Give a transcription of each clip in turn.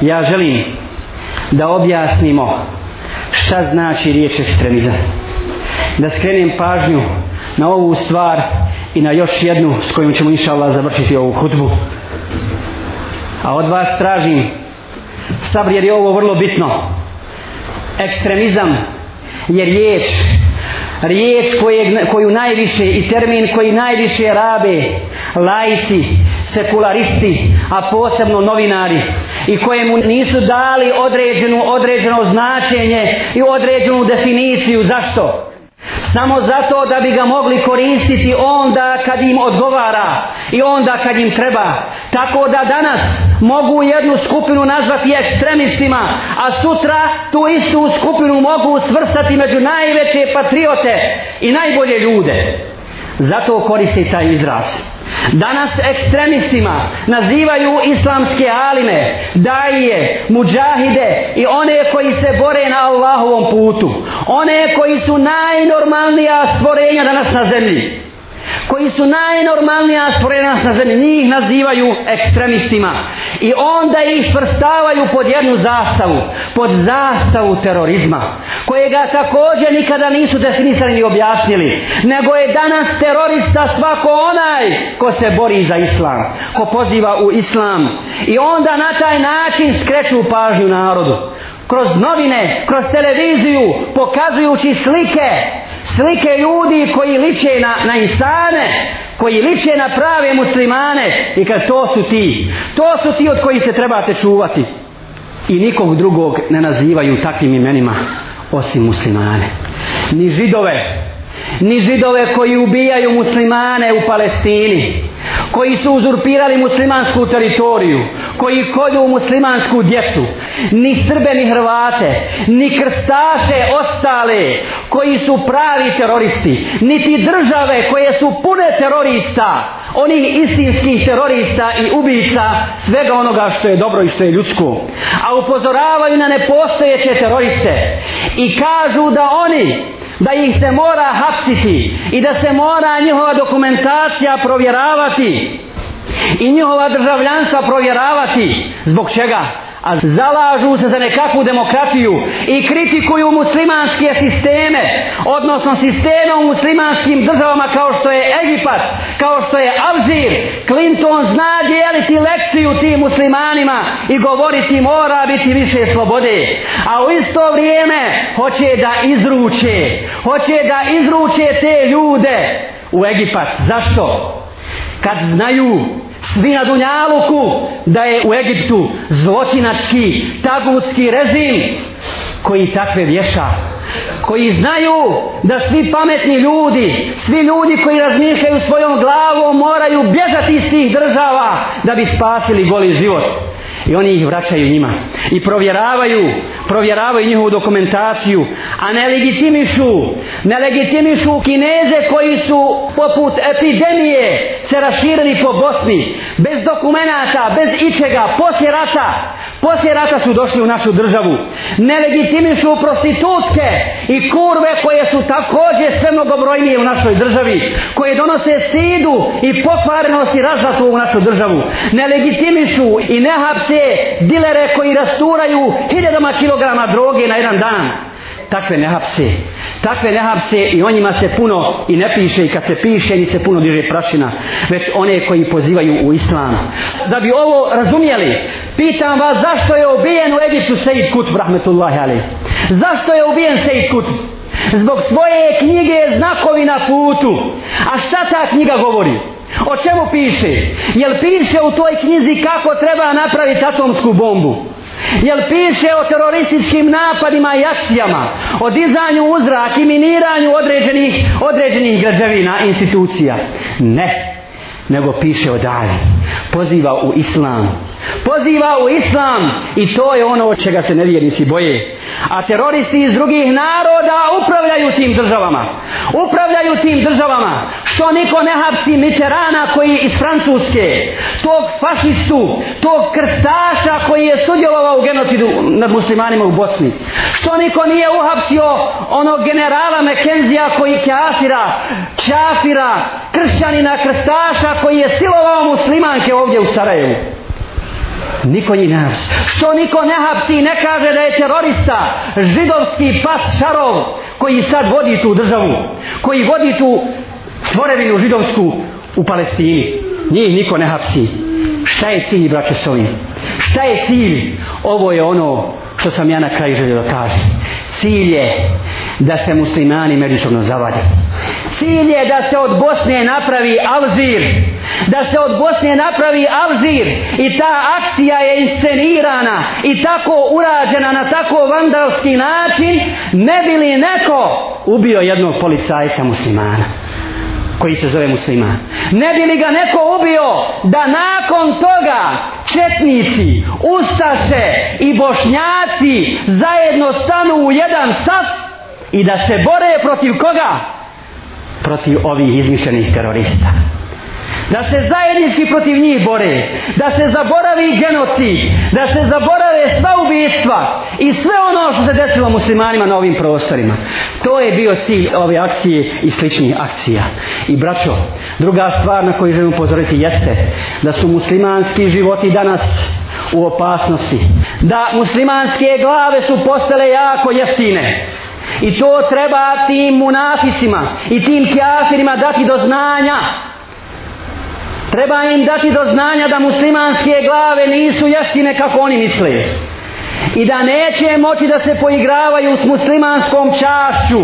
ja želim da objasnimo šta znači riječ ekstremizam da skrenem pažnju na ovu stvar i na još jednu s kojom ćemo inša Allah završiti ovu hutbu. a od vas tražim sabr jer je ovo vrlo bitno ekstremizam je riječ riječ koje, koju najviše i termin koji najviše rabe laici, sekularisti a posebno novinari i kojemu nisu dali određenu, određeno značenje i određenu definiciju. Zašto? Samo zato da bi ga mogli koristiti onda kad im odgovara i onda kad im treba. Tako da danas mogu jednu skupinu nazvati ekstremistima a sutra tu istu skupinu mogu svrstati među najveće patriote i najbolje ljude. Zato koristi taj izraz. Danas ekstremistima nazivaju islamske alime, daje, muđahide i one koji se bore na Allahovom putu. One koji su najnormalnija stvorenja danas na zemlji koji su najnormalnija stvorena na zemlji, njih nazivaju ekstremistima. I onda ih svrstavaju pod jednu zastavu, pod zastavu terorizma, kojega također nikada nisu definisali ni objasnili, nego je danas terorista svako onaj ko se bori za islam, ko poziva u islam. I onda na taj način skreću pažnju narodu. Kroz novine, kroz televiziju, pokazujući slike slike ljudi koji liče na, na insane, koji liče na prave muslimane i kad to su ti, to su ti od koji se trebate čuvati. I nikog drugog ne nazivaju takvim imenima osim muslimane. Ni židove, ni židove koji ubijaju muslimane u Palestini, koji su uzurpirali muslimansku teritoriju, koji kolju muslimansku djecu, ni Srbe ni Hrvate, ni krstaše ostale, koji su pravi teroristi, niti države koje su pune terorista, onih istinskih terorista i ubica svega onoga što je dobro i što je ljudsko. A upozoravaju na nepostojeće teroriste i kažu da oni da ih se mora hapsiti i da se mora njihova dokumentacija provjeravati i njihova državljanstva provjeravati. Zbog čega? A zalažu se za nekakvu demokratiju i kritikuju muslimanske sisteme, odnosno sisteme u muslimanskim državama kao što je Egipat, kao što je Alžir, Clinton zna dijeliti lekciju tim muslimanima i govoriti mora biti više slobode. A u isto vrijeme hoće da izruče, hoće da izruče te ljude u Egipat. Zašto? Kad znaju svi na Dunjaluku da je u Egiptu zločinački tagutski režim koji takve vješa koji znaju da svi pametni ljudi svi ljudi koji razmišljaju svojom glavom moraju bježati iz tih država da bi spasili goli život i oni ih vraćaju njima. I provjeravaju provjeravaju njihovu dokumentaciju a ne legitimišu ne legitimišu kineze koji su poput epidemije se raširili po Bosni bez dokumenata, bez ičega poslije rata poslije rata su došli u našu državu. Ne legitimišu prostitutke i kurve koje su također sve mnogobrojnije u našoj državi koje donose sidu i pokvarenost i razvatu u našu državu. Ne legitimišu i ne hapse dilere koji rasturaju hiljadama kilograma droge na jedan dan takve ne hapse. Takve ne hapse i o njima se puno i ne piše i kad se piše ni se puno diže prašina već one koji pozivaju u islam. Da bi ovo razumjeli pitam vas zašto je ubijen u Egiptu Sejid Kutb rahmetullahi ali zašto je ubijen Sejid Kutb? Zbog svoje knjige znakovi na putu. A šta ta knjiga govori? O čemu piše? Jel piše u toj knjizi kako treba napraviti atomsku bombu? Jel piše o terorističkim napadima i akcijama, o dizanju uzrak i miniranju određenih, određenih građevina, institucija? Ne, nego piše o dalje. Poziva u islam. Poziva u islam i to je ono od čega se nevjernici boje. A teroristi iz drugih naroda upravljaju tim državama. Upravljaju tim državama. Što niko ne hapsi Mitterana koji iz Francuske, tog fašistu, tog krstaša koji je sudjelovao u genocidu nad muslimanima u Bosni. Što niko nije uhapsio onog generala Mekenzija koji kafira, kafira, kršćanina krstaša koji je silovao stranke ovdje u Sarajevu. Niko njih ne hapsi. Što niko ne hapsi i ne kaže da je terorista židovski pas šarov koji sad vodi tu državu, koji vodi tu stvorevinu židovsku u Palestini. Njih niko ne hapsi. Šta je cilj, braće, s ovim? Šta je cilj? Ovo je ono što sam ja na kraju želio da kažem. Cilj je da se muslimani međusobno zavade. Cilj je da se od Bosne napravi Alžir. Da se od Bosne napravi Alžir. I ta akcija je inscenirana i tako urađena na tako vandalski način ne bi li neko ubio jednog policajca muslimana koji se zove musliman. Ne bi li ga neko ubio da nakon toga četnici, ustaše i bošnjaci zajedno stanu u jedan saf i da se bore protiv koga? Protiv ovih izmišljenih terorista da se zajednički protiv njih bore, da se zaboravi genocid, da se zaborave sva ubijstva i sve ono što se desilo muslimanima na ovim prostorima. To je bio cilj ove akcije i sličnih akcija. I braćo, druga stvar na koju želim upozoriti jeste da su muslimanski životi danas u opasnosti. Da muslimanske glave su postale jako jeftine. I to treba tim munaficima i tim kjafirima dati do znanja Treba im dati do znanja da muslimanske glave nisu jaštine kako oni misle. I da neće moći da se poigravaju s muslimanskom čašću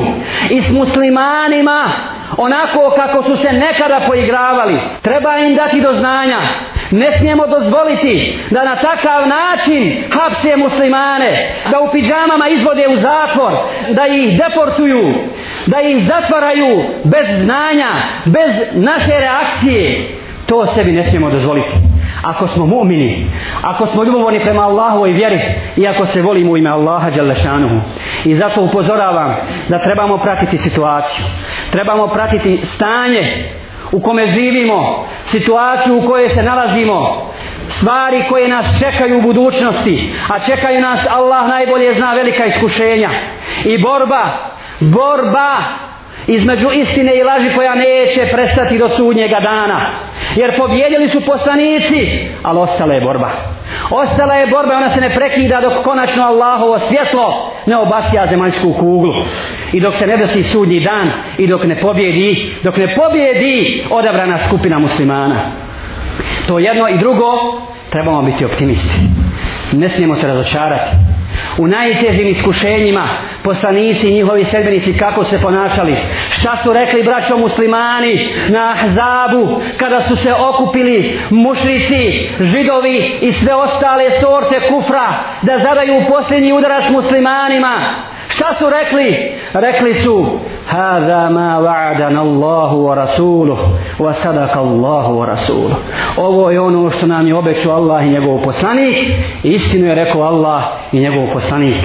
i s muslimanima onako kako su se nekada poigravali. Treba im dati do znanja. Ne smijemo dozvoliti da na takav način hapse muslimane, da u pidžamama izvode u zatvor, da ih deportuju, da ih zatvaraju bez znanja, bez naše reakcije. To sebi ne smijemo dozvoliti. Ako smo mu'mini, ako smo ljubovni prema Allahu i vjeri, i ako se volimo u ime Allaha Đalešanuhu. I zato upozoravam da trebamo pratiti situaciju. Trebamo pratiti stanje u kome živimo, situaciju u kojoj se nalazimo, stvari koje nas čekaju u budućnosti, a čekaju nas Allah najbolje zna velika iskušenja. I borba, borba između istine i laži koja neće prestati do sudnjega dana. Jer pobjedili su poslanici, ali ostala je borba. Ostala je borba, ona se ne prekida dok konačno Allahovo svjetlo ne obasja zemaljsku kuglu. I dok se ne desi sudnji dan i dok ne pobjedi, dok ne pobjedi odabrana skupina muslimana. To jedno i drugo, trebamo biti optimisti. Ne smijemo se razočarati u najtežim iskušenjima poslanici i njihovi sedbenici kako se ponašali. Šta su rekli braćo muslimani na Ahzabu kada su se okupili mušrici židovi i sve ostale sorte kufra da zadaju posljednji udarac muslimanima? Šta su rekli? Rekli su هذا ما وعدنا الله ورسوله وصدق الله ورسوله ovo je ono što nam je obećao Allah i njegov poslanik istinu je rekao Allah i njegov poslanik